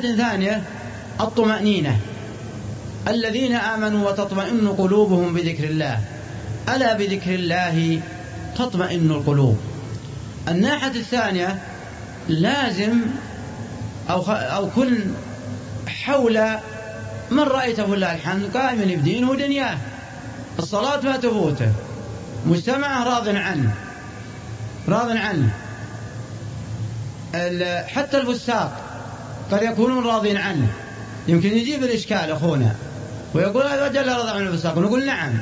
ثانية الطمأنينة. الذين آمنوا وتطمئن قلوبهم بذكر الله. ألا بذكر الله تطمئن القلوب. الناحية الثانية لازم أو, أو كن حول من رأيته الله الحمد قائما بدينه ودنياه. الصلاة ما تفوته مجتمعه راض عنه راض عنه حتى الفساق. قد يكونون راضين عنه. يمكن يجيب الإشكال أخونا ويقول هذا جل رضى عن الفساق. ونقول نعم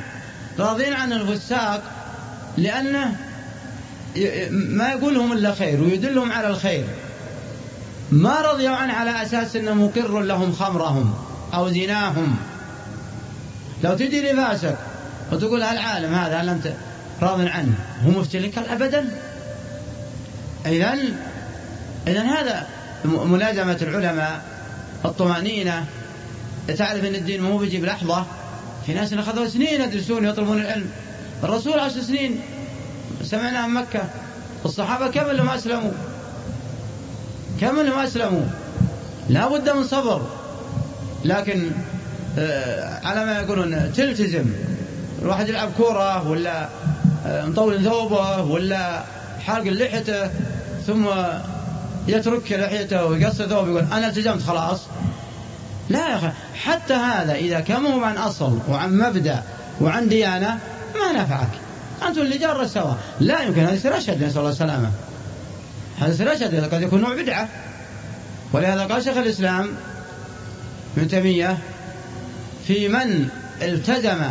راضين عن الفساق لأنه ما يقولهم إلا خير ويدلهم على الخير. ما رضيوا عنه على أساس أنه مقر لهم خمرهم أو زناهم. لو تجي لفاسق وتقول هالعالم هذا هل أنت راض عنه هو مفتي لك أبدا إذا إذا هذا ملازمة العلماء الطمأنينة. تعرف أن الدين مو بيجي بلحظة في ناس أخذوا سنين يدرسون ويطلبون العلم. الرسول عشر سنين. سمعناه من مكة. الصحابة كم اللي ما أسلموا؟ كم اللي ما أسلموا؟ لا بد من صبر. لكن آه، على ما يقولون تلتزم. الواحد يلعب كورة ولا آه، مطول ثوبه ولا حالق لحيته ثم يترك لحيته ويقص ثوبه ويقول أنا التزمت خلاص. لا يا أخي حتى هذا إذا كان هو عن أصل وعن مبدأ وعن ديانة ما نفعك. أنتم اللي جار سوا لا يمكن هذا يصير أشد نسأل الله السلامة. هذا يصير أشد قد يكون نوع بدعة. ولهذا قال شيخ الإسلام ابن تيمية في من التزم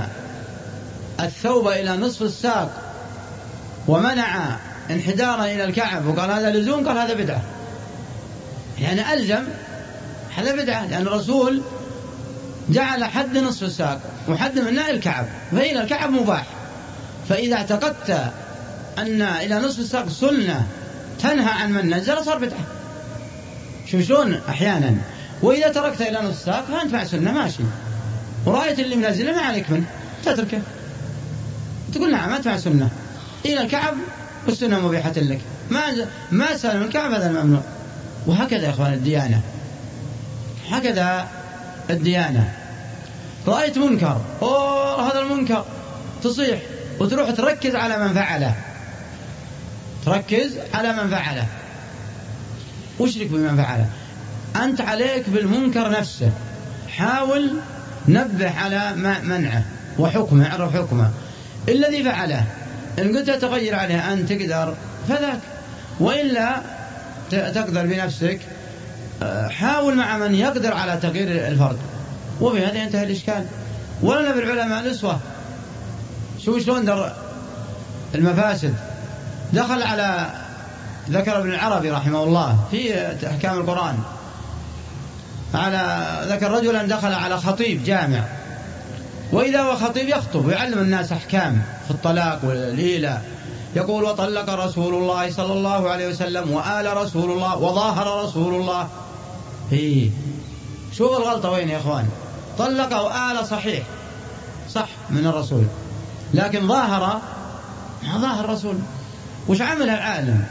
الثوب إلى نصف الساق ومنع انحدارا إلى الكعب وقال هذا لزوم قال هذا بدعة. يعني ألزم هذا بدعة لأن الرسول جعل حد نصف الساق وحد منه الكعب فإلى الكعب مباح. فإذا اعتقدت أن إلى نصف الساق سنة تنهى عن من نزل صار بدعة. شوف شلون أحيانا. وإذا تركت إلى نصف الساق فأنت مع سنة ماشي. ورأيت اللي منزله ما عليك منه تتركه. تقول نعم ما تبع سنة. إلى الكعب والسنة مبيحة لك. ما ما سلم الكعب هذا الممنوع. وهكذا يا إخوان الديانة. هكذا الديانة. رأيت منكر. أوه هذا المنكر. تصيح وتروح تركز على من فعله. تركز على من فعله. واشرك بمن فعله. أنت عليك بالمنكر نفسه. حاول نبه على منعه وحكمه اعرف حكمه. الذي فعله. إن قلت تغير عليه أن تقدر فذاك. وإلا تقدر بنفسك حاول مع من يقدر على تغيير الفرد. وبهذا ينتهي الإشكال. ولنا بالعلماء الأسوة. شو شلون در المفاسد. دخل على ذكر ابن العربي رحمه الله في أحكام القرآن. على ذكر رجلا دخل على خطيب جامع. وإذا هو خطيب يخطب ويعلم الناس أحكام في الطلاق والإيلاء يقول وطلق رسول الله صلى الله عليه وسلم وآل رسول الله وظاهر رسول الله. إيه. شوف الغلطة وين يا إخوان؟ طلق وآل صحيح. صح من الرسول. لكن ظاهر ما ظاهر الرسول وش عمل العالم؟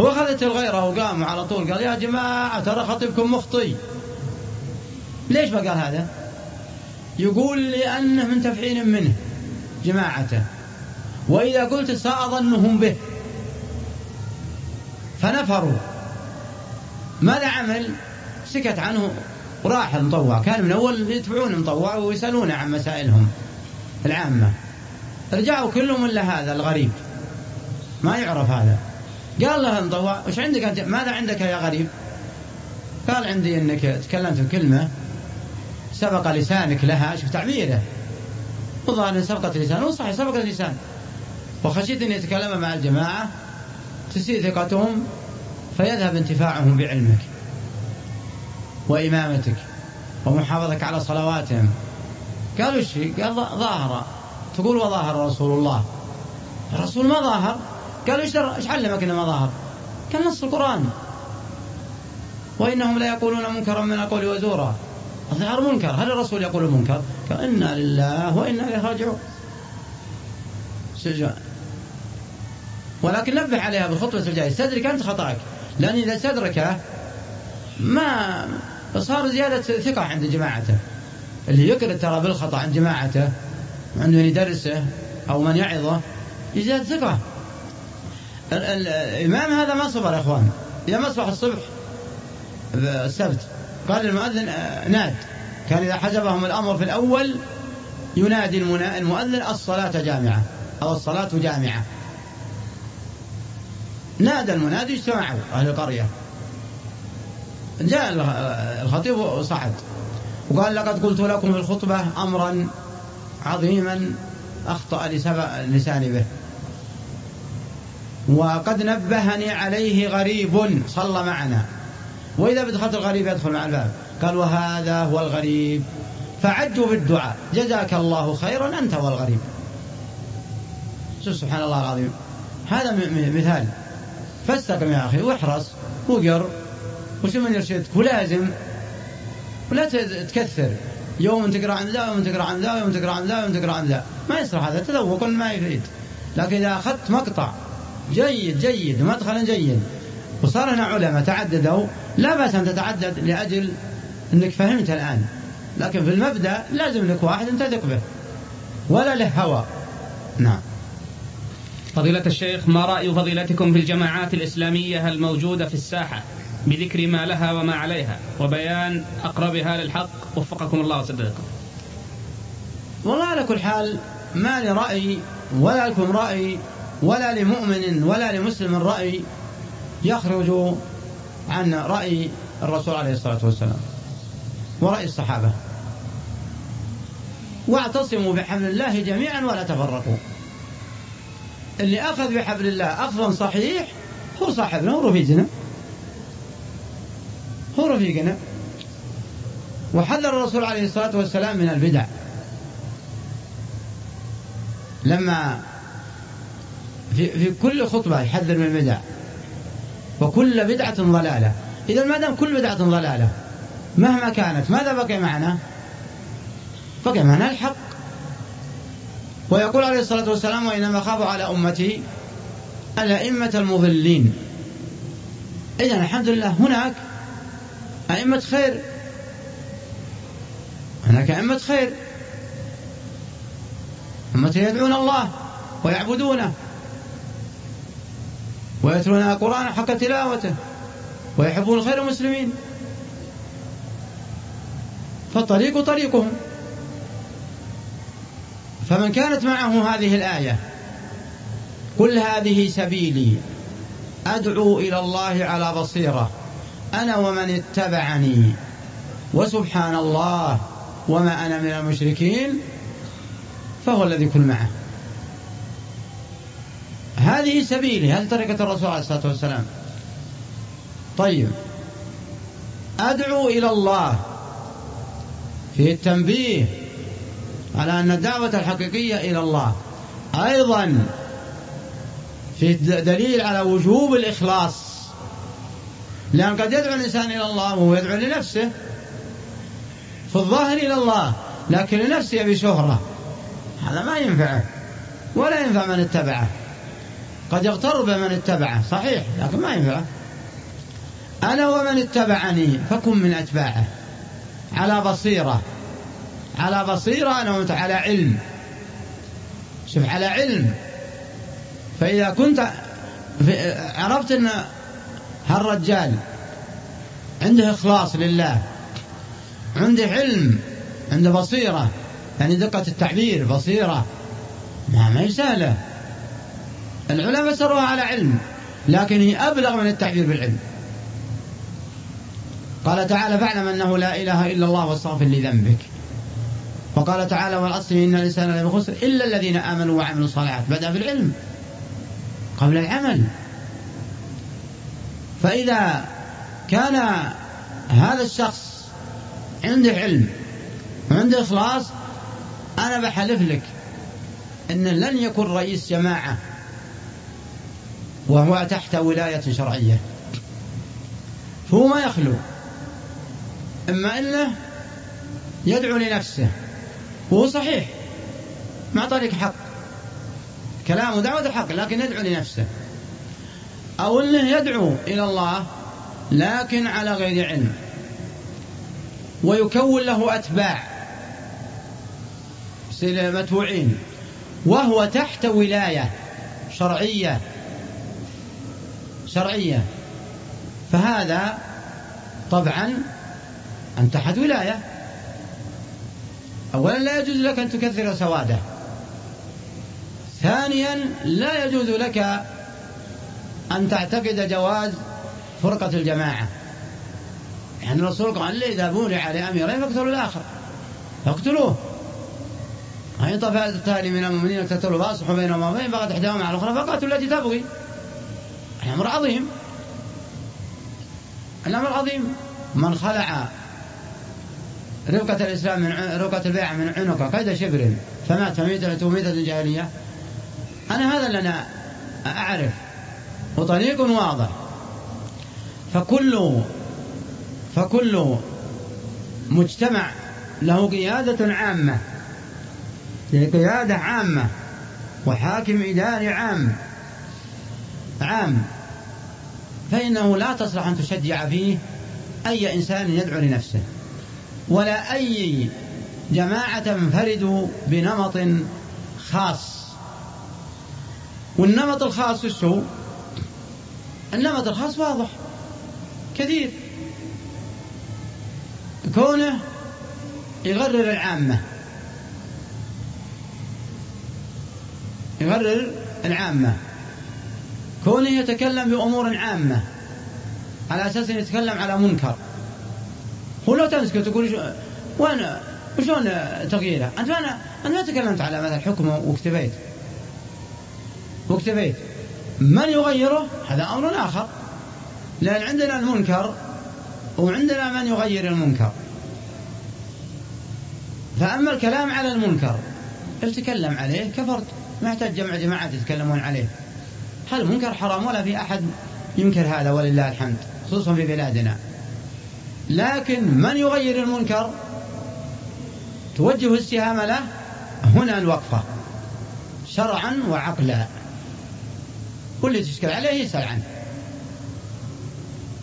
هو أخذت الغيرة وقام على طول قال يا جماعة ترى خطيبكم مخطي. ليش ما قال هذا؟ يقول لأنه من تفعيل منه جماعته. وإذا قلت سأظنهم به. فنفروا. ماذا عمل؟ سكت عنه وراح المطوع كان من أول يتبعون المطوع ويسألونه عن مسائلهم العامة. رجعوا كلهم إلا هذا الغريب. ما يعرف هذا. قال له المطوع وش عندك أنت؟ ماذا عندك يا غريب؟ قال عندي أنك تكلمت بكلمة سبق لسانك لها. شوف تعبيره. وظهر سبقت لسانه. صحيح سبقت لسان وخشيت أن يتكلم مع الجماعة تسيء ثقتهم فيذهب انتفاعهم بعلمك وإمامتك ومحافظتك على صلواتهم. قالوا إيش قال ظاهر. تقول وظاهر رسول الله. الرسول ما ظاهر؟ قالوا إيش إيش علمك إنه ما ظاهر؟ قال نص القرآن. وإنهم لا يقولون منكرا من القول وزورا. الظهر منكر. هل الرسول يقول المنكر قال إنا لله وإنا إليه راجعون. ولكن نبه عليها بالخطوة الجاية. استدرك أنت خطأك. لأن إذا استدركه ما صار زيادة ثقة عند جماعته. اللي يقرأ ترى بالخطأ عند جماعته عنده من يدرسه أو من يعظه يزداد ثقة. الإمام هذا ما صبر يا إخوان. يوم أصبح الصبح السبت. قال المؤذن آه، ناد. كان إذا حجبهم الأمر في الأول ينادي المؤذن الصلاة جامعة أو الصلاة جامعة. نادى المنادي اجتمعوا أهل القرية. جاء الخطيب وصعد. وقال لقد قلت لكم في الخطبة أمرا عظيما أخطأ لساني به وقد نبهني عليه غريب صلى معنا. وإذا بدخلت الغريب يدخل مع الباب. قال وهذا هو الغريب. فعجوا بالدعاء. جزاك الله خيرا أنت والغريب. سبحان الله العظيم. هذا مثال. فاستقم يا أخي واحرص وقر وشو من يرشدك ولازم ولا تكثر. يوم تقرأ عن ذا يوم تقرأ عن ذا يوم تقرأ عن ذا يوم تقرأ عن ذا. ما يصلح هذا تذوق ما يفيد. لكن إذا أخذت مقطع جيد جيد مدخلا جيد وصار هنا علماء تعددوا لا بأس أن تتعدد لأجل أنك فهمت الآن. لكن في المبدأ لازم لك واحد أنت تثق به ولا له هوى. نعم. فضيلة الشيخ ما رأي فضيلتكم في الجماعات الإسلامية الموجودة في الساحة بذكر ما لها وما عليها؟ وبيان أقربها للحق. وفقكم الله وسددكم. والله على كل حال ما لي رأي ولا لكم رأي ولا لمؤمن ولا لمسلم رأي يخرج عن رأي الرسول عليه الصلاة والسلام ورأي الصحابة. واعتصموا بحبل الله جميعا ولا تفرقوا. اللي أخذ بحبل الله أخذا صحيح هو صاحبنا هو رفيقنا. هو رفيقنا. وحذر الرسول عليه الصلاة والسلام من البدع. لما في, في كل خطبة يحذر من البدع. وكل بدعة ضلالة. إذا ما دام كل بدعة ضلالة مهما كانت ماذا بقي معنا؟ بقي معنا الحق. ويقول عليه الصلاة والسلام وإنما خافوا على أمتي الأئمة المضلين. إذا الحمد لله هناك أئمة خير. هناك أئمة خير. أمة يدعون الله ويعبدونه ويتلون القرآن حق تلاوته ويحبون خير المسلمين. فالطريق طريقهم. فمن كانت معه هذه الآية قل هذه سبيلي أدعو إلى الله على بصيرة أنا ومن اتبعني وسبحان الله وما أنا من المشركين فهو الذي كن معه. هذه سبيلي هذه طريقة الرسول عليه الصلاة والسلام. طيب أدعو إلى الله في التنبيه على أن الدعوة الحقيقية إلى الله. أيضا في دليل على وجوب الإخلاص. لأن قد يدعو الإنسان إلى الله وهو يدعو لنفسه. في الظاهر إلى الله لكن لنفسه يبي شهرة. هذا ما ينفعه ولا ينفع من اتبعه. قد يغتر بمن اتبعه صحيح لكن ما ينفعه أنا ومن اتبعني فكن من أتباعه. على بصيرة. على بصيرة أنا على علم. شوف على علم. فإذا كنت عرفت أن هالرجال عنده إخلاص لله عنده علم عنده بصيرة يعني دقة التعبير بصيرة. ما ما هي سهلة. العلماء سروها على علم لكن هي أبلغ من التعبير بالعلم. قال تعالى فاعلم أنه لا إله إلا الله واستغفر لذنبك. وقال تعالى والعصر إن الإنسان لفي خسر إلا الذين آمنوا وعملوا الصالحات. بدأ بالعلم قبل العمل. فإذا كان هذا الشخص عنده علم وعنده إخلاص أنا بحلف لك أن لن يكون رئيس جماعة وهو تحت ولاية شرعية. فهو ما يخلو. إما أنه يدعو لنفسه. وهو صحيح. مع طريق حق. كلامه دعوة الحق لكن يدعو لنفسه. أو أنه يدعو إلى الله لكن على غير علم. ويكون له أتباع. يصير متبوعين. وهو تحت ولاية شرعية. شرعية. فهذا طبعا أنت تحت ولاية. أولا لا يجوز لك أن تكثر سواده. ثانيا لا يجوز لك أن تعتقد جواز فرقة الجماعة. يعني الرسول قال لي إذا بورع لأميرين فاقتلوا الآخر. فاقتلوه. وإن طفأت التالي من المؤمنين اقتتلوا فأصلحوا بينهم وبين فقد إحداهما على الأخرى فقاتلوا التي تبغي. الأمر عظيم. الأمر عظيم. من خلع رفقة الإسلام من رفقة البيعة من عنقه قيد شبر فمات فميتة ميتة جاهلية أنا هذا اللي أنا أعرف. وطريق واضح. فكل فكل مجتمع له قيادة عامة. قيادة عامة. وحاكم إداري عام. عام. فإنه لا تصلح أن تشجع فيه أي إنسان يدعو لنفسه. ولا أي جماعة تنفرد بنمط خاص. والنمط الخاص وش هو؟ النمط الخاص واضح. كثير. كونه يغرر العامة. يغرر العامة. كونه يتكلم بأمور عامة. على أساس يتكلم على منكر. هو لو تمسك تقول وين وشلون تغييره؟ أنت ما أنت ما تكلمت على مثلا حكم واكتفيت. واكتفيت. من يغيره؟ هذا أمر آخر. لأن عندنا المنكر وعندنا من يغير المنكر. فأما الكلام على المنكر تكلم عليه؟ كفرت. ما يحتاج جمع جماعات يتكلمون عليه. هل المنكر حرام؟ ولا في أحد ينكر هذا ولله الحمد خصوصا في بلادنا. لكن من يغير المنكر؟ توجه السهام له هنا الوقفة شرعا وعقلا. واللي تشكل عليه يسأل عنه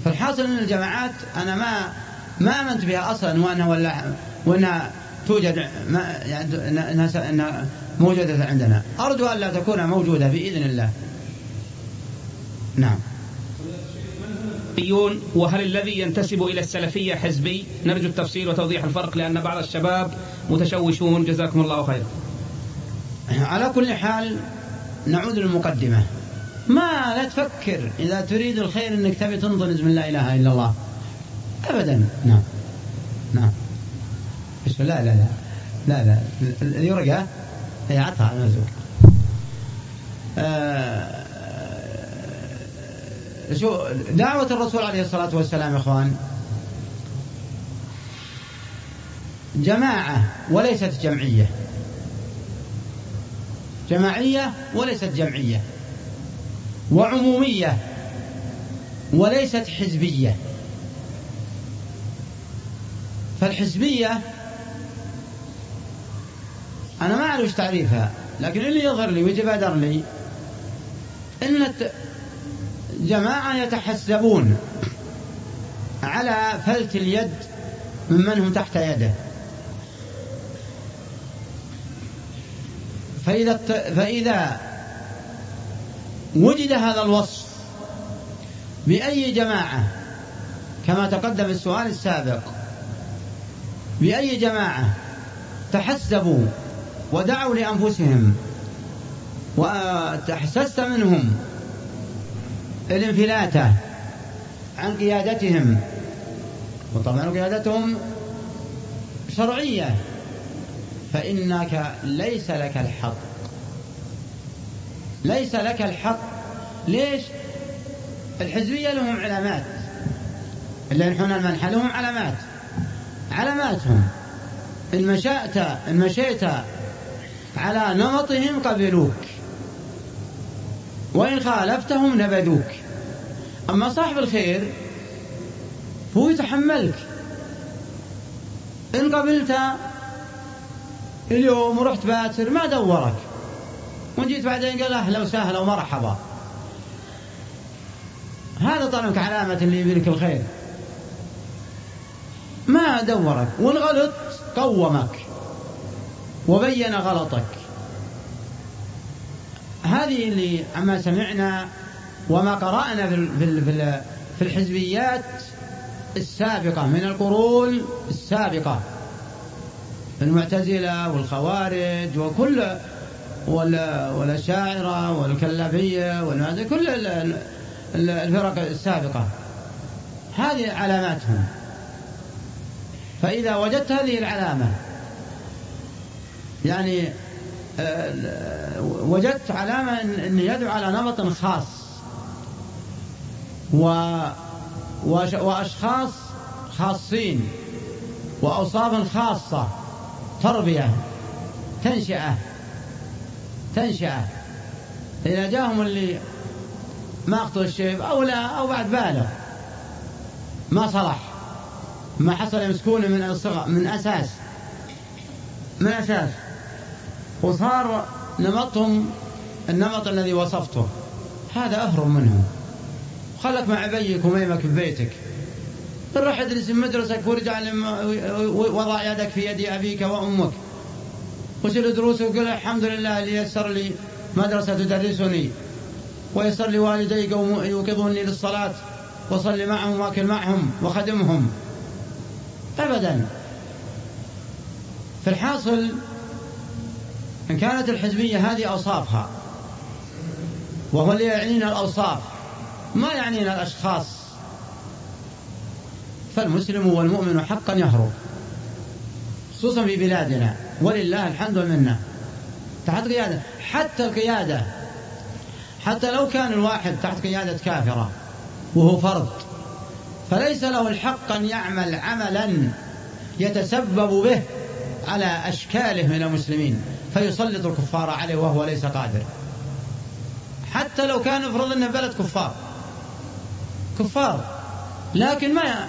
فالحاصل إن الجماعات أنا ما ما امنت بها أصلا وانها ولا وانها توجد ما يعني انها موجودة عندنا. أرجو أن لا تكون موجودة بإذن الله. نعم. وهل الذي ينتسب إلى السلفية حزبي؟ نرجو التفصيل وتوضيح الفرق لأن بعض الشباب متشوشون. جزاكم الله خيرا. على كل حال نعود للمقدمة. ما لا تفكر إذا تريد الخير أنك تبي تنضنز من لا إله إلا الله. أبدا. نعم. نعم. الله لا لا لا. لا الورقة هي عطها على آه دعوة الرسول عليه الصلاة والسلام يا إخوان. جماعة وليست جمعية. جماعية وليست جمعية. وعمومية وليست حزبية. فالحزبية أنا ما أعرف تعريفها لكن اللي يظهر لي ويتبادر لي أن جماعة يتحسبون على فلت اليد ممن هم تحت يده. فإذا فإذا وجد هذا الوصف بأي جماعة كما تقدم السؤال السابق بأي جماعة تحسبوا ودعوا لأنفسهم وتحسست منهم الانفلات عن قيادتهم. وطبعا قيادتهم شرعية. فإنك ليس لك الحق. ليس لك الحق. ليش؟ الحزبية لهم علامات. اللي ينحون المنحى لهم علامات. علاماتهم. إن مشأت إن مشيت على نمطهم قبلوك. وإن خالفتهم نبذوك. أما صاحب الخير هو يتحملك. إن قبلت اليوم ورحت باتر ما دورك. وإن جيت بعدين قال أهلا وسهلا ومرحبا. هذا طلبك علامة اللي يبي لك الخير. ما دورك. وإن غلط قومك وبين غلطك. هذه اللي عما سمعنا وما قرأنا في في الحزبيات السابقة من القرون السابقة المعتزلة والخوارج وكل والأشاعرة والكلابية كل الفرق السابقة. هذه علاماتهم. فإذا وجدت هذه العلامة يعني آه، وجدت علامة أن يدعو على نمط خاص و وأشخاص خاصين وأوصاف خاصة تربية تنشئة تنشئة. إذا جاهم اللي ما أخطوا الشيب أو لا أو بعد بالغ ما صلح ما حصل يمسكونه من الصغر من أساس من أساس. وصار نمطهم النمط الذي وصفته. هذا أهرب منهم. خلك مع أبيك وميمك في بيتك. روح ادرس مدرسك وارجع وضع يدك في يد أبيك وأمك. وسل دروس وقل الحمد لله اللي يسر لي مدرسة تدرسني. ويسر لي والدي يوقظوني للصلاة. وصلي معهم وأكل معهم وخدمهم أبدا. في الحاصل إن كانت الحزبية هذه أوصافها وهو اللي يعنينا الأوصاف. ما يعنينا الأشخاص. فالمسلم والمؤمن حقا يهرب خصوصا في بلادنا. ولله الحمد والمنة تحت قيادة. حتى القيادة حتى لو كان الواحد تحت قيادة كافرة وهو فرد فليس له الحق أن يعمل عملا يتسبب به على أشكاله من المسلمين. فيسلط الكفار عليه وهو ليس قادر. حتى لو كان افرض إنه بلد كفار. كفار. لكن ما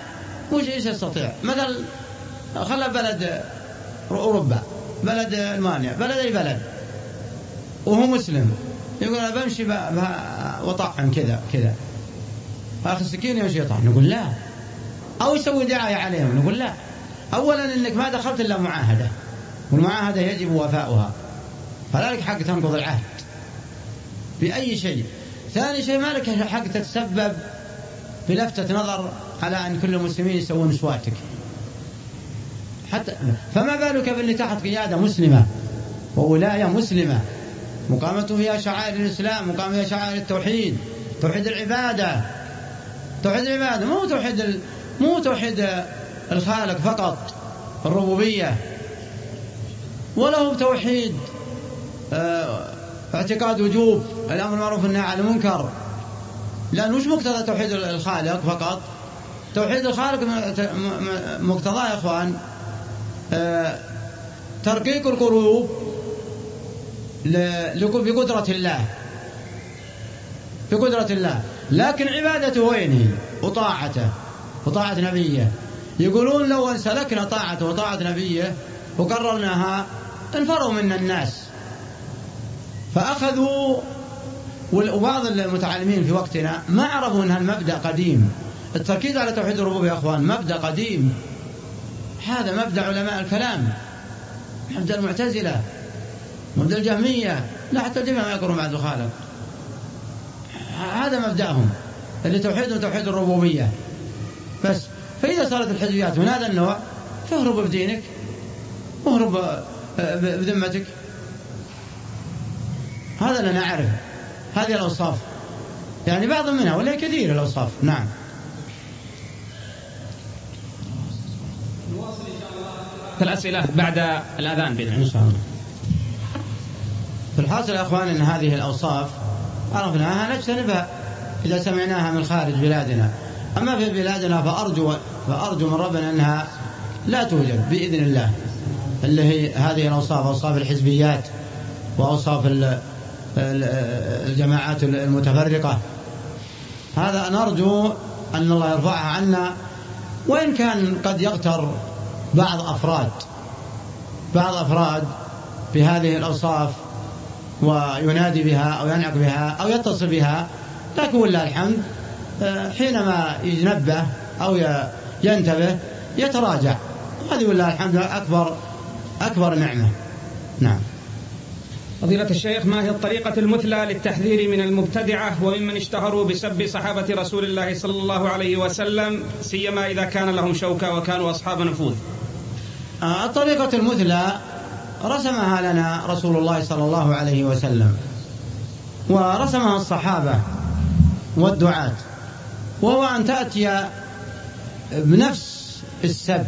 وش إيش يستطيع؟ مثلا خلى بلد أوروبا بلد ألمانيا بلد أي بلد. وهو مسلم. يقول أنا بمشي وطعم كذا كذا. اخذ سكين يمشي يطعم نقول لا. أو يسوي دعاية عليهم نقول لا. اولا إنك ما دخلت إلا معاهدة. والمعاهدة يجب وفاؤها. فلا لك حق تنقض العهد. بأي شيء. ثاني شيء ما لك حق تتسبب في لفتة نظر على أن كل المسلمين يسوون سواتك حتى فما بالك باللي تحت قيادة مسلمة؟ وولاية مسلمة. مقامته فيها شعائر الإسلام مقام فيها شعائر التوحيد. توحيد العبادة. توحيد العبادة. مو توحيد ال... مو توحيد الخالق فقط الربوبية. وله توحيد آه اعتقاد وجوب. الأمر بالمعروف والنهي عن المنكر. لأن وش مقتضى توحيد الخالق فقط؟ توحيد الخالق مقتضاه يا إخوان. آه، ترقيق القلوب بقدرة الله. بقدرة الله. لكن عبادته وين هي وطاعته. وطاعة نبيه. يقولون لو أن سلكنا طاعته وطاعة نبيه وقررناها انفروا منا الناس. فأخذوا وبعض المتعلمين في وقتنا ما عرفوا أن المبدأ قديم. التركيز على توحيد الربوبية يا أخوان مبدأ قديم. هذا مبدأ علماء الكلام. مبدأ المعتزلة مبدأ الجهمية. لا حتى الجهمية ما يقرون بعد الخالق هذا مبدأهم اللي توحيد توحيد الربوبية. بس فإذا صارت الحزبيات من هذا النوع فاهرب بدينك واهرب آه، بذمتك هذا لا نعرف هذه الأوصاف. يعني بعض منها ولا كثير الأوصاف. نعم. الأسئلة بعد الأذان بإذن إن شاء الله. في الحاصل يا أخوان أن هذه الأوصاف عرفناها نجتنبها إذا سمعناها من خارج بلادنا. أما في بلادنا فأرجو فأرجو من ربنا أنها لا توجد بإذن الله. اللي هي هذه الأوصاف أوصاف الحزبيات وأوصاف الجماعات المتفرقة. هذا نرجو أن الله يرفعها عنا وإن كان قد يغتر بعض أفراد بعض أفراد بهذه الأوصاف وينادي بها أو ينعق بها أو يتصل بها لكن ولله الحمد حينما ينبه أو ينتبه يتراجع. هذه والله الحمد أكبر أكبر نعمة. نعم. فضيلة الشيخ ما هي الطريقة المثلى للتحذير من المبتدعة وممن اشتهروا بسب صحابة رسول الله صلى الله عليه وسلم سيما إذا كان لهم شوكة وكانوا أصحاب نفوذ؟ آه، الطريقة المثلى رسمها لنا رسول الله صلى الله عليه وسلم ورسمها الصحابة والدعاة وهو أن تأتي بنفس السب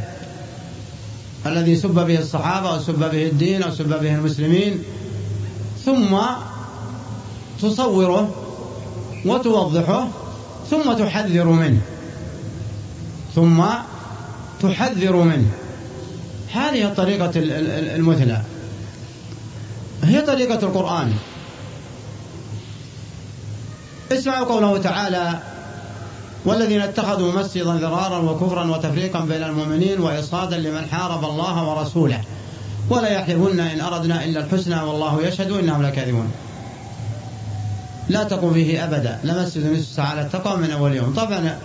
الذي سب به الصحابة أو سب به الدين أو سب به المسلمين ثم تصوره وتوضحه ثم تحذر منه. ثم تحذر منه. هذه الطريقة المثلى. هي طريقة القرآن. اسمعوا قوله تعالى والذين اتخذوا مسجدا ضرارا وكفرا وتفريقا بين المؤمنين وإصادا لمن حارب الله ورسوله. ولا يحلفن إن أردنا إلا الحسنى والله يشهد إنهم لكاذبون. لا تقم فيه أبدا. لمسجد نصف على التقوى من أول يوم. طبعا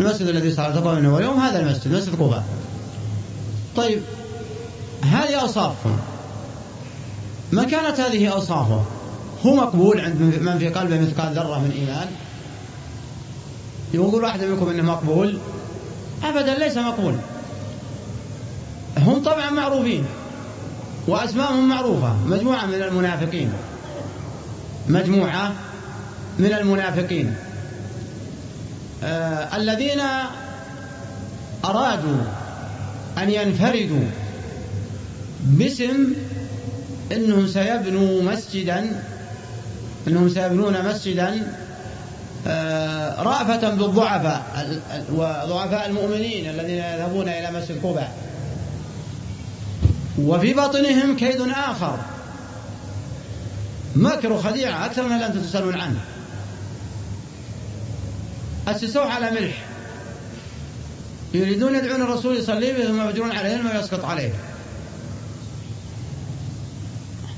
المسجد الذي على التقوى من أول يوم هذا المسجد مسجد قباء. طيب هذه أوصافهم. ما كانت هذه أوصافه هو مقبول عند من في قلبه مثقال ذرة من إيمان. يقول واحد منكم إنه مقبول. ابدا ليس مقبول. هم طبعا معروفين. واسمائهم معروفة. مجموعة من المنافقين. مجموعة من المنافقين. آه الذين أرادوا أن ينفردوا باسم إنهم سيبنوا مسجدا إنهم سيبنون مسجدا آه، رأفة بالضعفاء وضعفاء المؤمنين الذين يذهبون إلى مسجد قباء. وفي باطنهم كيد آخر. مكر وخديعة أكثر من اللي أنتم تسألون عنه. أسسوه على ملح. يريدون يدعون الرسول يصلي به ثم يفجرون عليه ثم يسقط عليه.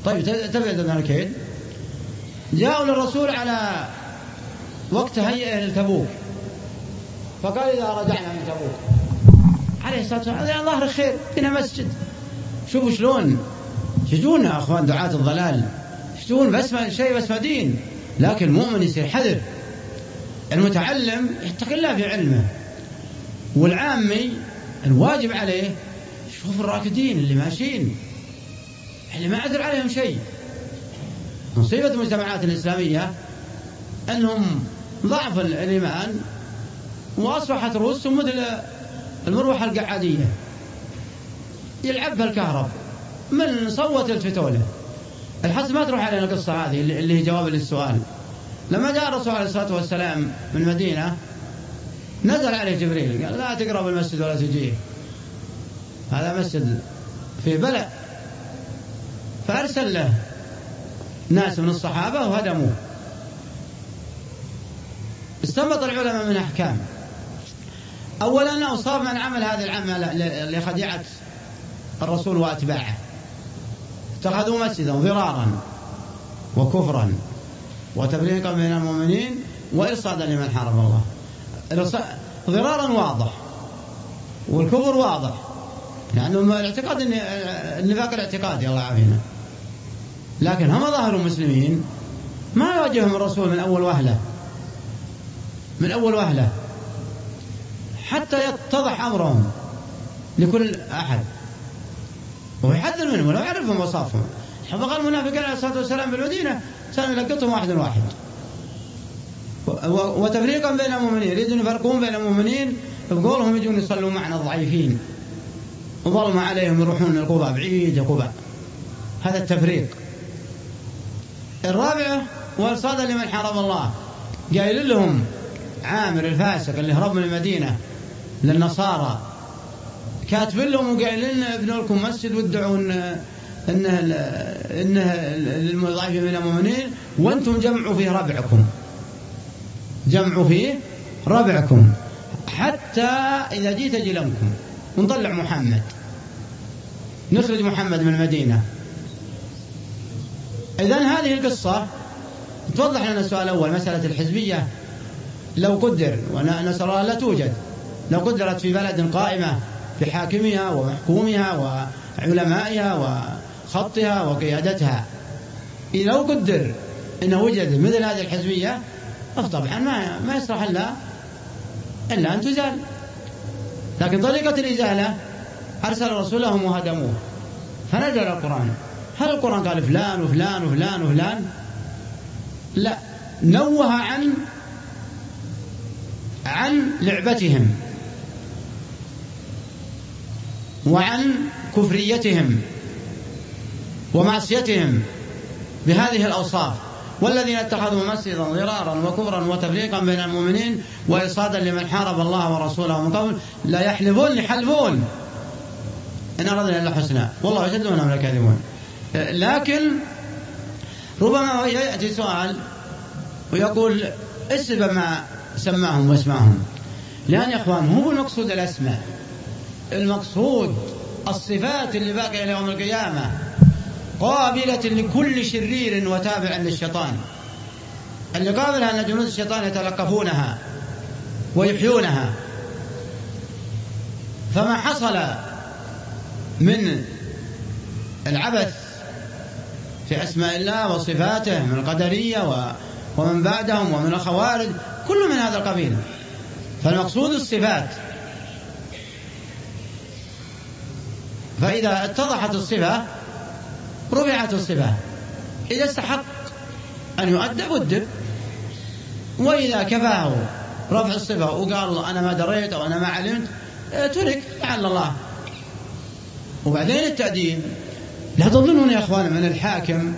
طيب تبعد هذا الكيد. جاءوا للرسول على وقت هيئة لتبوك فقال إذا رجعنا من تبوك. عليه الصلاة والسلام ظهر خير هنا مسجد. شوفوا شلون. يا أخوان دعاة الضلال. يشتون بس شيء بس دين. لكن المؤمن يصير حذر. المتعلم يتقي الله في علمه. والعامي الواجب عليه شوف الراكدين اللي ماشيين. اللي ما عذر عليهم شيء. مصيبة المجتمعات الإسلامية أنهم ضعف الإيمان وأصبحت رؤوسهم مثل المروحة القعادية. يلعب الكهرب. من صوت الفتولة. الحس ما تروح علينا القصة هذه اللي هي جواب للسؤال. لما جاء الرسول عليه الصلاة والسلام من المدينة نزل عليه جبريل قال لا تقرب المسجد ولا تجيه هذا مسجد في بلع. فأرسل له ناس من الصحابة وهدموه. استنبط العلماء من أحكام. أولا أوصاف من عمل هذا العمل لخديعة الرسول وأتباعه. اتخذوا مسجدا ضرارا وكفرا وتفريقا بين المؤمنين وإرصادا لمن حارب الله. ضرارا واضح والكفر واضح لأنه يعني الاعتقاد النفاق الاعتقادي الله يعافينا. لكن هم ظاهر المسلمين ما يواجههم الرسول من أول وهلة. من أول وهلة. حتى يتضح أمرهم لكل أحد. ويحذر منهم ولو يعرفهم وصافهم. حفظ المنافقين عليه الصلاة والسلام بالمدينة كانوا يلقطهم واحد. واحد وتفريقا بين المؤمنين يريدون يفرقون بين المؤمنين بقولهم يجون يصلوا معنا الضعيفين. وظلم عليهم يروحون القبى بعيد القبى هذا التفريق. الرابعة وإرصادا لمن حرم الله. قايل لهم عامر الفاسق اللي هرب من المدينة للنصارى كاتب لهم وقايل لنا ابنوا لكم مسجد وادعوا انه انه انه من المؤمنين وأنتم جمعوا فيه ربعكم. جمعوا فيه ربعكم. حتى إذا جيت جلمكم. ونطلع محمد. نخرج محمد من المدينة. اذا هذه القصة توضح لنا السؤال الأول مسألة الحزبية. لو قدر ونسأل الله لا توجد. لو قدرت في بلد قائمة بحاكمها ومحكومها وعلمائها وخطها وقيادتها. لو قدر أنه وجد مثل هذه الحزبية فطبعا ما ما يصلح إلا إلا أن تزال. لكن طريقة الإزالة أرسل رسولهم وهدموه. فنزل القرآن. هل القرآن قال فلان وفلان وفلان وفلان؟ لا. نوه عن عن لعبتهم. وعن كفريتهم ومعصيتهم بهذه الأوصاف. والذين اتخذوا مسجدا ضرارا وكفرا وتفريقا بين المؤمنين وإصادا لمن حارب الله ورسوله من قبل لا يحلفون يحلفون. إن أردنا إلا حسنا. والله أشد منهم لكاذبون لكن ربما يأتي سؤال ويقول اسب ما سماهم واسمعهم لأن يا إخوان هو المقصود الأسماء. المقصود الصفات اللي باقية إلى يوم القيامة. قابلة لكل شرير وتابع للشيطان. اللي قابلها أن جنود الشيطان يتلقفونها ويحيونها. فما حصل من العبث في أسماء الله وصفاته من القدرية ومن بعدهم ومن الخوارج كل من هذا القبيل. فالمقصود الصفات فإذا اتضحت الصفة رفعت الصفة. إذا استحق أن يؤدب أدب. وإذا كفاه رفع الصفة وقال أنا ما دريت أو أنا ما علمت آه، ترك لعل الله. وبعدين التأديب. لا تظنون يا أخوان من الحاكم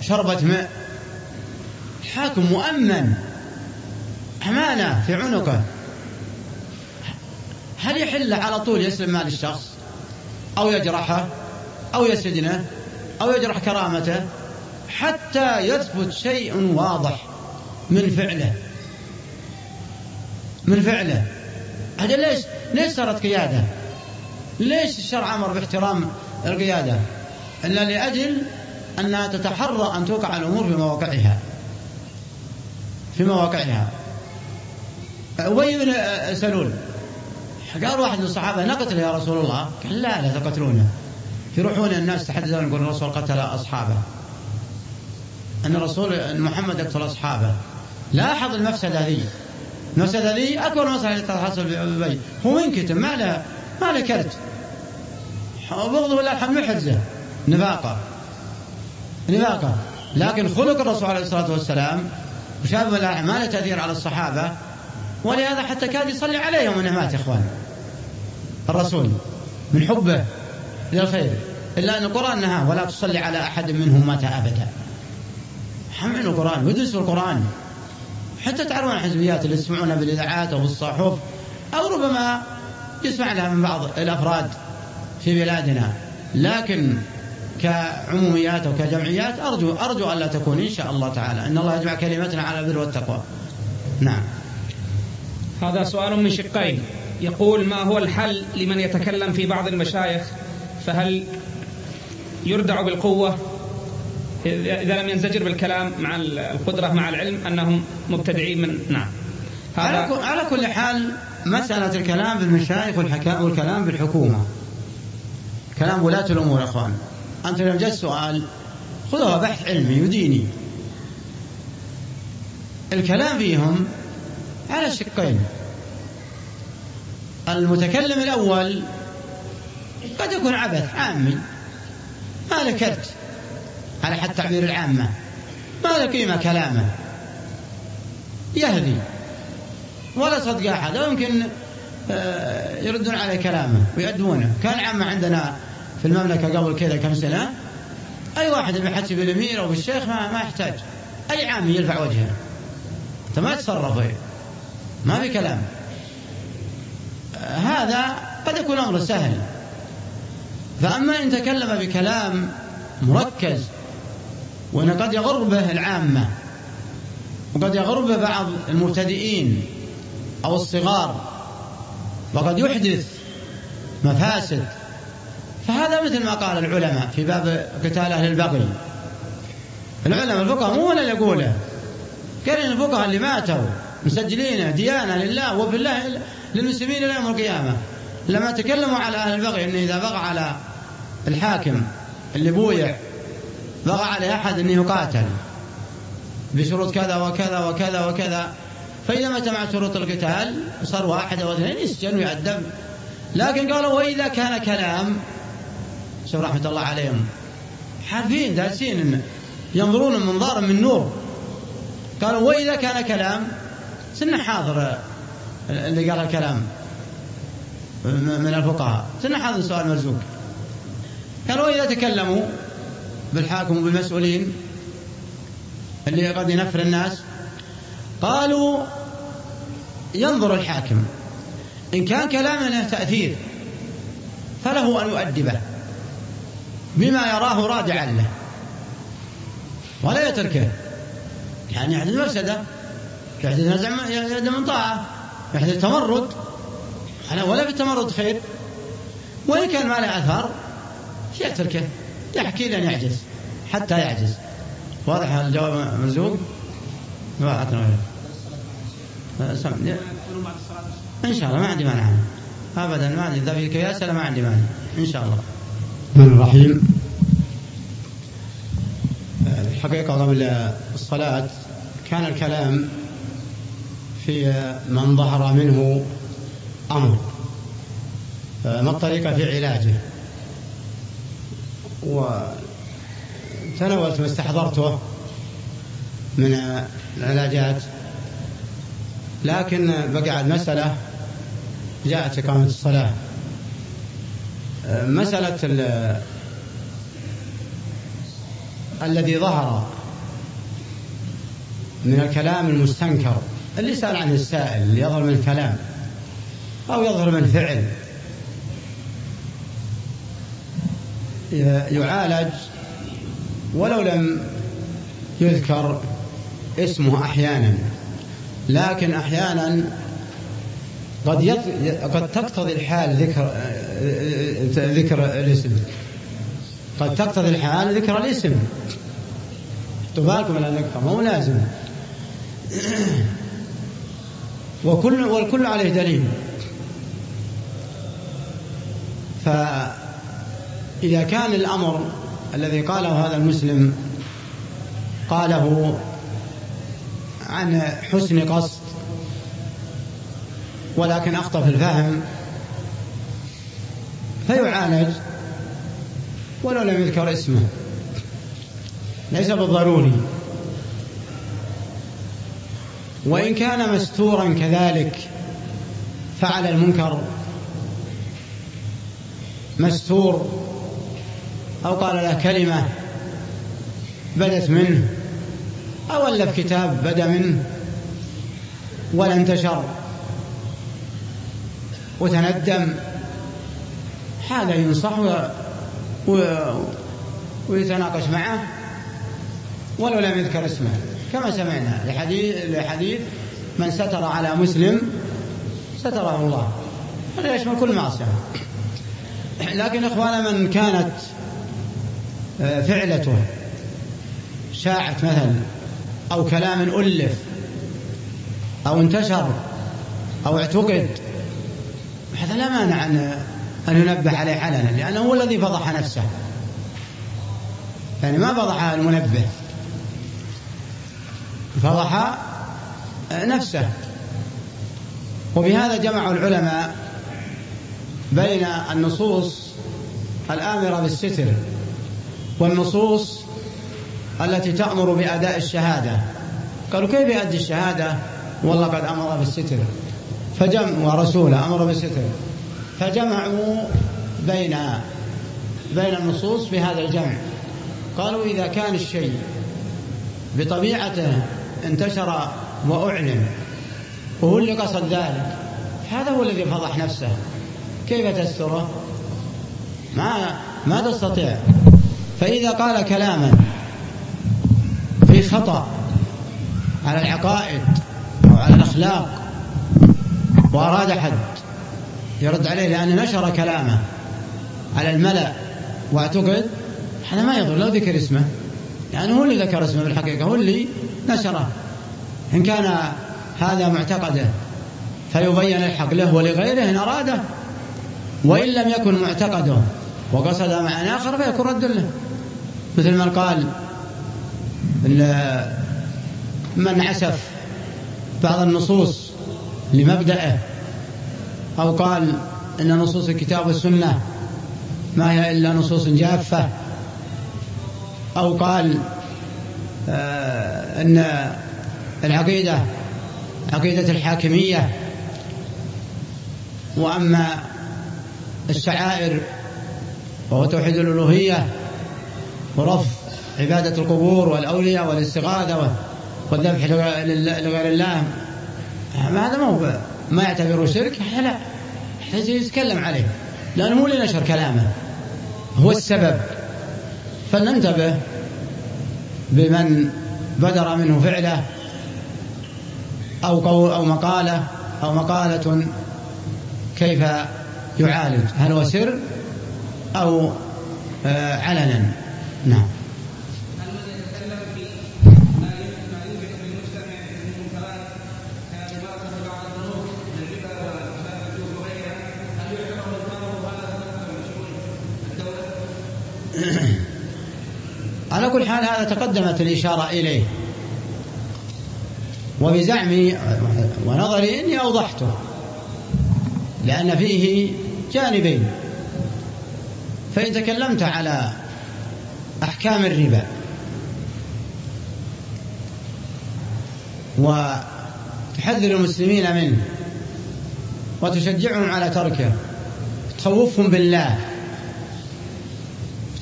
شربة ماء؟ الحاكم مؤمن. أمانة في عنقه. هل يحل على طول يسلم مال الشخص؟ أو يجرحه أو يسجنه أو يجرح كرامته حتى يثبت شيء واضح من فعله. من فعله. هذا ليش ليش صارت قيادة؟ ليش الشرع أمر باحترام القيادة؟ إلا لأجل أنها تتحرى أن توقع الأمور في مواقعها. في مواقعها. أبي بن سلول. قال واحد من الصحابة نقتل يا رسول الله؟ قال لا لا تقتلونه. يروحون الناس تحدثون يقول الرسول قتل أصحابه. أن الرسول محمد يقتل أصحابه. لاحظ المفسدة ذي المفسدة ذي أكبر مسألة تحصل في هو منكتم ما له ما له كرت. بغضه لا الحمد حجة. نفاقة. نفاقة. لكن خلق الرسول عليه الصلاة والسلام وشاب ما له تأثير على الصحابة ولهذا حتى كاد يصلي عليهم إنه مات يا إخوان. الرسول من حبه للخير إلا أن القرآن نهى ولا تصلي على أحد منهم مات أبدا. حملوا القرآن ويدرسوا القرآن. حتى تعرفون الحزبيات اللي يسمعونها بالإذاعات أو بالصحف أو ربما يسمع لها من بعض الأفراد في بلادنا. لكن كعموميات أو كجمعيات أرجو أرجو الا تكون إن شاء الله تعالى. إن الله يجمع كلمتنا على البر والتقوى. نعم. هذا سؤال من شقين. يقول ما هو الحل لمن يتكلم في بعض المشايخ؟ فهل يردع بالقوة؟ إذا لم ينزجر بالكلام مع القدرة مع العلم أنهم مبتدعين من نعم. هذا على كل حال مسألة الكلام بالمشايخ والكلام بالحكومة. كلام ولاة الأمور أخوان. أنت لو جاء السؤال خذوها بحث علمي وديني. الكلام فيهم على شقين. المتكلم الأول قد يكون عبث عامي ما له كرت على حد تعبير العامة. ما له قيمة كلامه. يهدي. ولا صدق أحد. يمكن آه، يردون عليه كلامه ويأدونه كان عامة عندنا في المملكة قبل كذا كم سنة أي واحد يحكي بالأمير أو بالشيخ ما, ما يحتاج. أي عامي يرفع وجهه. أنت ما تتصرف. ما في كلام. هذا قد يكون أمر سهل. فأما إن تكلم بكلام مركز وأن قد يغر به العامة وقد يغر به بعض المبتدئين أو الصغار وقد يحدث مفاسد فهذا مثل ما قال العلماء في باب قتال أهل البغي. العلماء الفقهاء مو ولا يقوله. قال الفقهاء اللي ماتوا مسجلين ديانة لله وفي الله للمسلمين إلى يوم القيامة. لما تكلموا على أهل البغي أنه إذا بغى على الحاكم اللي بويع بغى عليه أحد أنه يقاتل بشروط كذا وكذا وكذا وكذا. فإذا ما جمع شروط القتال صار واحد أو اثنين يسجن ويعذب لكن قالوا وإذا كان كلام شوف رحمة الله عليهم حافين دارسين ينظرون منظارا من نور. قالوا وإذا كان كلام سنة حاضر. اللي قال الكلام. من الفقهاء. سنة حاضر سؤال. مرزوق قالوا وإذا تكلموا بالحاكم وبالمسؤولين اللي قد ينفر الناس قالوا ينظر الحاكم. إن كان كلامه له تأثير فله أن يؤدبه بما يراه رادعا له ولا يتركه. يعني يحدث مفسدة. يحدث نزع من طاعة يحدث تمرد. ولا في التمرد خير. وإن كان ما له أثر يتركه يحكي لن يعجز. حتى يعجز. واضح الجواب مرزوق ما إن شاء الله ما عندي مانع. ابدا ما عندي. إذا في كياس ما عندي مانع. إن شاء الله. الرحمن الرحيم. الحقيقة قبل الصلاة كان الكلام في من ظهر منه أمر. ما الطريقة في علاجه؟ وتناولت ما استحضرته من العلاجات. لكن بقى المسألة جاءت إقامة الصلاة. مسألة الذي ظهر من الكلام المستنكر. اللي سأل عنه السائل اللي يظهر من الكلام أو يظهر من فعل. يعالج ولو لم يذكر اسمه أحيانا لكن أحيانا قد يط... قد تقتضي الحال ذكر ذكر الاسم. قد تقتضي الحال ذكر الاسم. بالكم من النقطة مو لازم. وكل والكل عليه دليل. فإذا كان الأمر الذي قاله هذا المسلم قاله عن حسن قصد ولكن أخطأ في الفهم فيعالج ولو لم يذكر اسمه. ليس بالضروري. وإن كان مستورا كذلك فعل المنكر. مستور أو قال له كلمة بدت منه أو ألف كتاب بدا منه ولا انتشر. وتندم. هذا ينصح. ويتناقش معه ولو لم يذكر اسمه. كما سمعنا لحديث, لحديث من ستر على مسلم ستره الله. هذا يشمل كل معصية لكن إخوانا من كانت آه، فعلته شاعت مثلا أو كلام ألف أو انتشر أو اعتقد هذا لا مانع أن أن ينبه عليه علنا لأنه هو الذي فضح نفسه. يعني ما فضح المنبه. فضح نفسه. وبهذا جمع العلماء بين النصوص الآمرة بالستر والنصوص التي تأمر بأداء الشهادة. قالوا كيف يؤدي الشهادة؟ والله قد أمر بالستر. فجمع ورسوله أمر بالستر. فجمعوا بين بين النصوص بهذا الجمع. قالوا إذا كان الشيء بطبيعته انتشر وأعلن وهو اللي قصد ذلك هذا هو الذي فضح نفسه. كيف تستره؟ ما ما تستطيع. فإذا قال كلاما في خطأ على العقائد أو على الأخلاق وأراد حد يرد عليه لأنه نشر كلامه على الملأ واعتقد هذا ما يضر. لو ذكر اسمه. يعني هو اللي ذكر اسمه بالحقيقة هو اللي نشره. إن كان هذا معتقده فيبين الحق له ولغيره إن أراده وإن لم يكن معتقده وقصد معنى آخر فيكون رد له. مثل من قال من عسف بعض النصوص لمبدأه أو قال إن نصوص الكتاب والسنة ما هي إلا نصوص جافة أو قال أن العقيدة عقيدة الحاكمية. وأما الشعائر وهو توحيد الألوهية ورفض عبادة القبور والأولياء والاستغاثة والذبح لغير الله. هذا ما هو ما يعتبره شرك لا. يتكلم عليه. لأنه مو لنشر كلامه. هو السبب. فلننتبه بمن بدر منه فعله أو قول أو مقالة أو مقالة كيف يعالج هل هو سر أو آه، علنا؟ نعم. على كل حال هذا تقدمت الإشارة إليه. وبزعمي ونظري إني أوضحته. لأن فيه جانبين. فإن تكلمت على أحكام الربا. وتحذر المسلمين منه. وتشجعهم على تركه. تخوفهم بالله.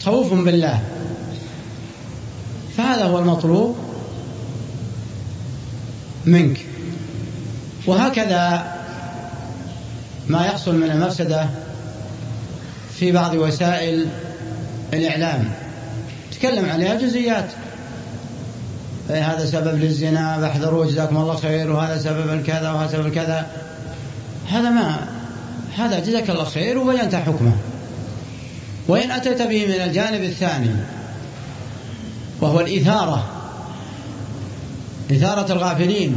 تخوفهم بالله. فهذا هو المطلوب منك. وهكذا ما يحصل من المفسدة في بعض وسائل الإعلام. تكلم عليها جزئيات. إيه، هذا سبب للزنا فاحذروا جزاكم الله خير وهذا سبب الكذا وهذا سبب الكذا. هذا ما هذا جزاك الله خير وبينت حكمه. وإن أتيت به من الجانب الثاني وهو الإثارة إثارة الغافلين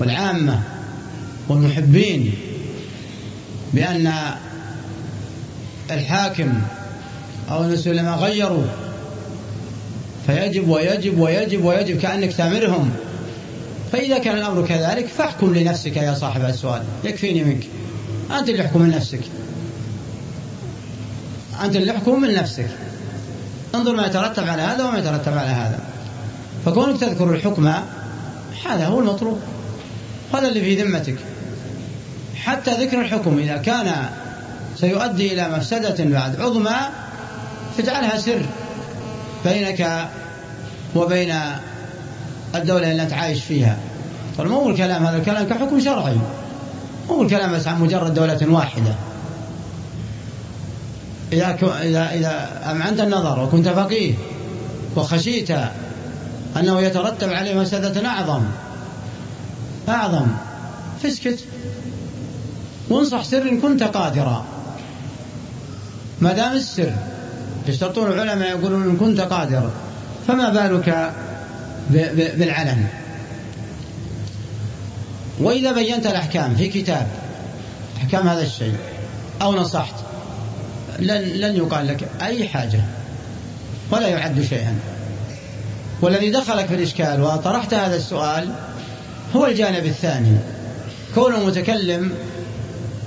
والعامة والمحبين بأن الحاكم أو العلماء غيروا. فيجب ويجب ويجب ويجب كأنك تأمرهم فإذا كان الأمر كذلك فاحكم لنفسك يا صاحب السؤال يكفيني منك. أنت اللي احكم من نفسك أنت اللي احكم من نفسك. انظر ما يترتب على هذا وما يترتب على هذا. فكونك تذكر الحكم هذا هو المطلوب. هذا اللي في ذمتك. حتى ذكر الحكم إذا كان سيؤدي إلى مفسدة بعد عظمى فاجعلها سر بينك وبين الدولة التي تعايش فيها. طيب مو الكلام هذا الكلام كحكم شرعي. مو الكلام بس عن مجرد دولة واحدة. إذا إذا إذا أمعنت النظر وكنت فقيه وخشيت أنه يترتب عليه مفسدة أعظم أعظم. فاسكت. وانصح سر إن كنت قادرا. ما دام السر يشترطون العلماء يقولون إن كنت قادرا فما بالك بالعلن وإذا بينت الأحكام في كتاب أحكام هذا الشيء أو نصحت لن, لن يقال لك أي حاجة ولا يعد شيئا. والذي دخلك في الإشكال وطرحت هذا السؤال هو الجانب الثاني. كون المتكلم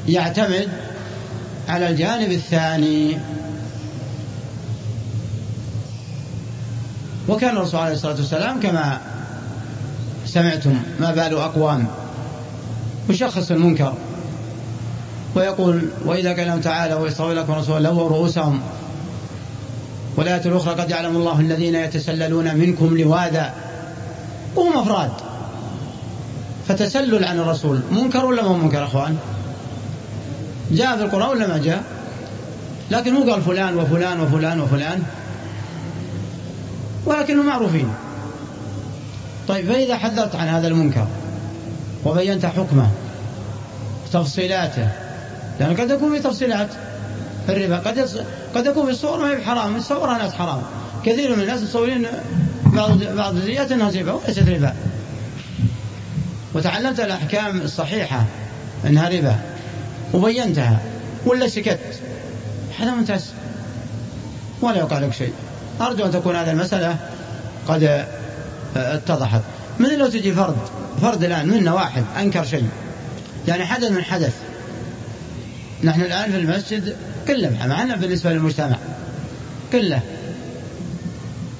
يعتمد على الجانب الثاني. وكان الرسول عليه الصلاة والسلام كما سمعتم ما بال أقوام يشخص المنكر. ويقول وإذا قال تعالى ويستوي لكم رسول لووا رؤوسهم. والآية الأخرى قد يعلم الله الذين يتسللون منكم لواذا. وهم أفراد. فتسلل عن الرسول. منكر ولا ما منكر أخوان؟ جاء في القرآن ولا ما جاء؟ لكن مو قال فلان وفلان وفلان وفلان. ولكنهم معروفين. طيب فإذا حذرت عن هذا المنكر وبينت حكمه تفصيلاته لأن قد يكون في تفصيلات في الربا. قد قد يكون في الصور ما هي بحرام يتصورها الناس حرام. كثير من الناس يصورين بعض بعض الجزئيات إنها ربا وليست ربا. وتعلمت الأحكام الصحيحة إنها ربا. وبينتها. ولا سكت. هذا ممتاز. ولا يوقع لك شيء. أرجو أن تكون هذه المسألة قد آه، اتضحت. مثل لو تجي فرد. فرد الآن منا واحد أنكر شيء. يعني حدث من حدث. نحن الآن في المسجد كله معنا بالنسبة للمجتمع كله.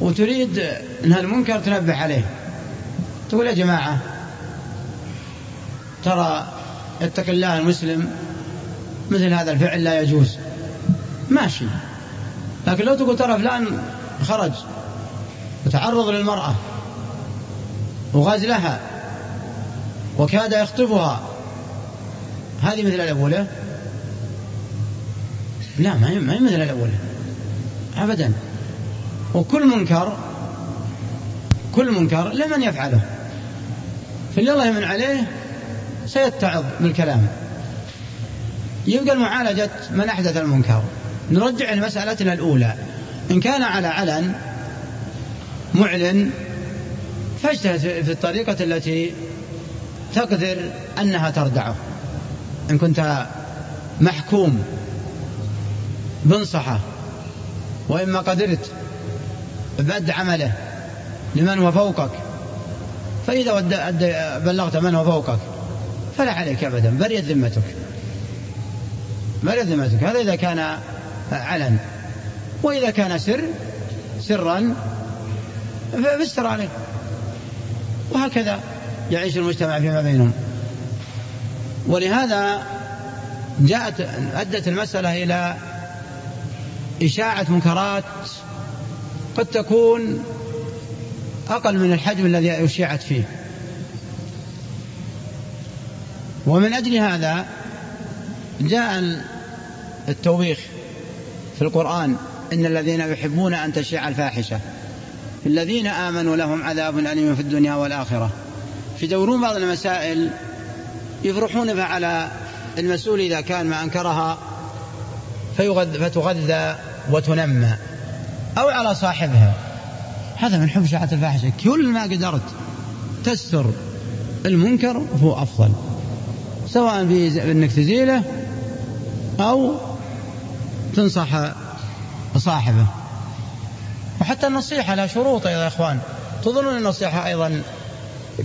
وتريد أن هالمنكر تنبه عليه. تقول يا جماعة ترى اتق الله المسلم مثل هذا الفعل لا يجوز. ماشي. لكن لو تقول ترى فلان خرج وتعرض للمرأة وغزلها وكاد يخطفها هذه مثل الأولى؟ لا ما هي مثل الأولى أبدا. وكل منكر كل منكر لمن يفعله. فاللي الله يمن عليه سيتعظ بالكلام. يبقى معالجة من أحدث المنكر. نرجع لمسألتنا الأولى. إن كان على علن معلن فاجتهد في الطريقة التي تقدر أنها تردعه. إن كنت محكوم. بنصحه وإما قدرت بأد عمله لمن هو فوقك. فإذا بلغت من هو فوقك فلا عليك أبدا بريت ذمتك. بريت ذمتك. هذا إذا كان علن. وإذا كان سر سرا فاستر عليه. وهكذا يعيش المجتمع فيما بينهم. ولهذا جاءت أدت المسألة إلى إشاعة منكرات قد تكون أقل من الحجم الذي أشيعت فيه. ومن أجل هذا جاء التوبيخ في القرآن. إن الذين يحبون أن تشيع الفاحشة الذين آمنوا لهم عذاب أليم في الدنيا والآخرة. في دورون بعض المسائل يفرحون على المسؤول إذا كان ما أنكرها فتغذى وتنمى أو على صاحبها. هذا من حب شاعة الفاحشة. كل ما قدرت تستر المنكر هو أفضل. سواء في أنك تزيله أو تنصح صاحبه. وحتى النصيحة لها شروط يا إخوان. تظنون النصيحة أيضا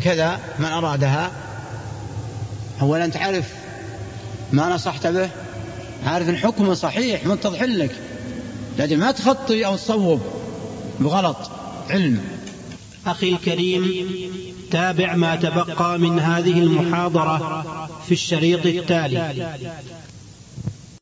كذا من أرادها. أولا تعرف ما نصحت به. عارف الحكم صحيح متضح لك. لكن ما تخطي أو تصوب بغلط. علم. أخي الكريم تابع ما تبقى من هذه المحاضرة في الشريط التالي.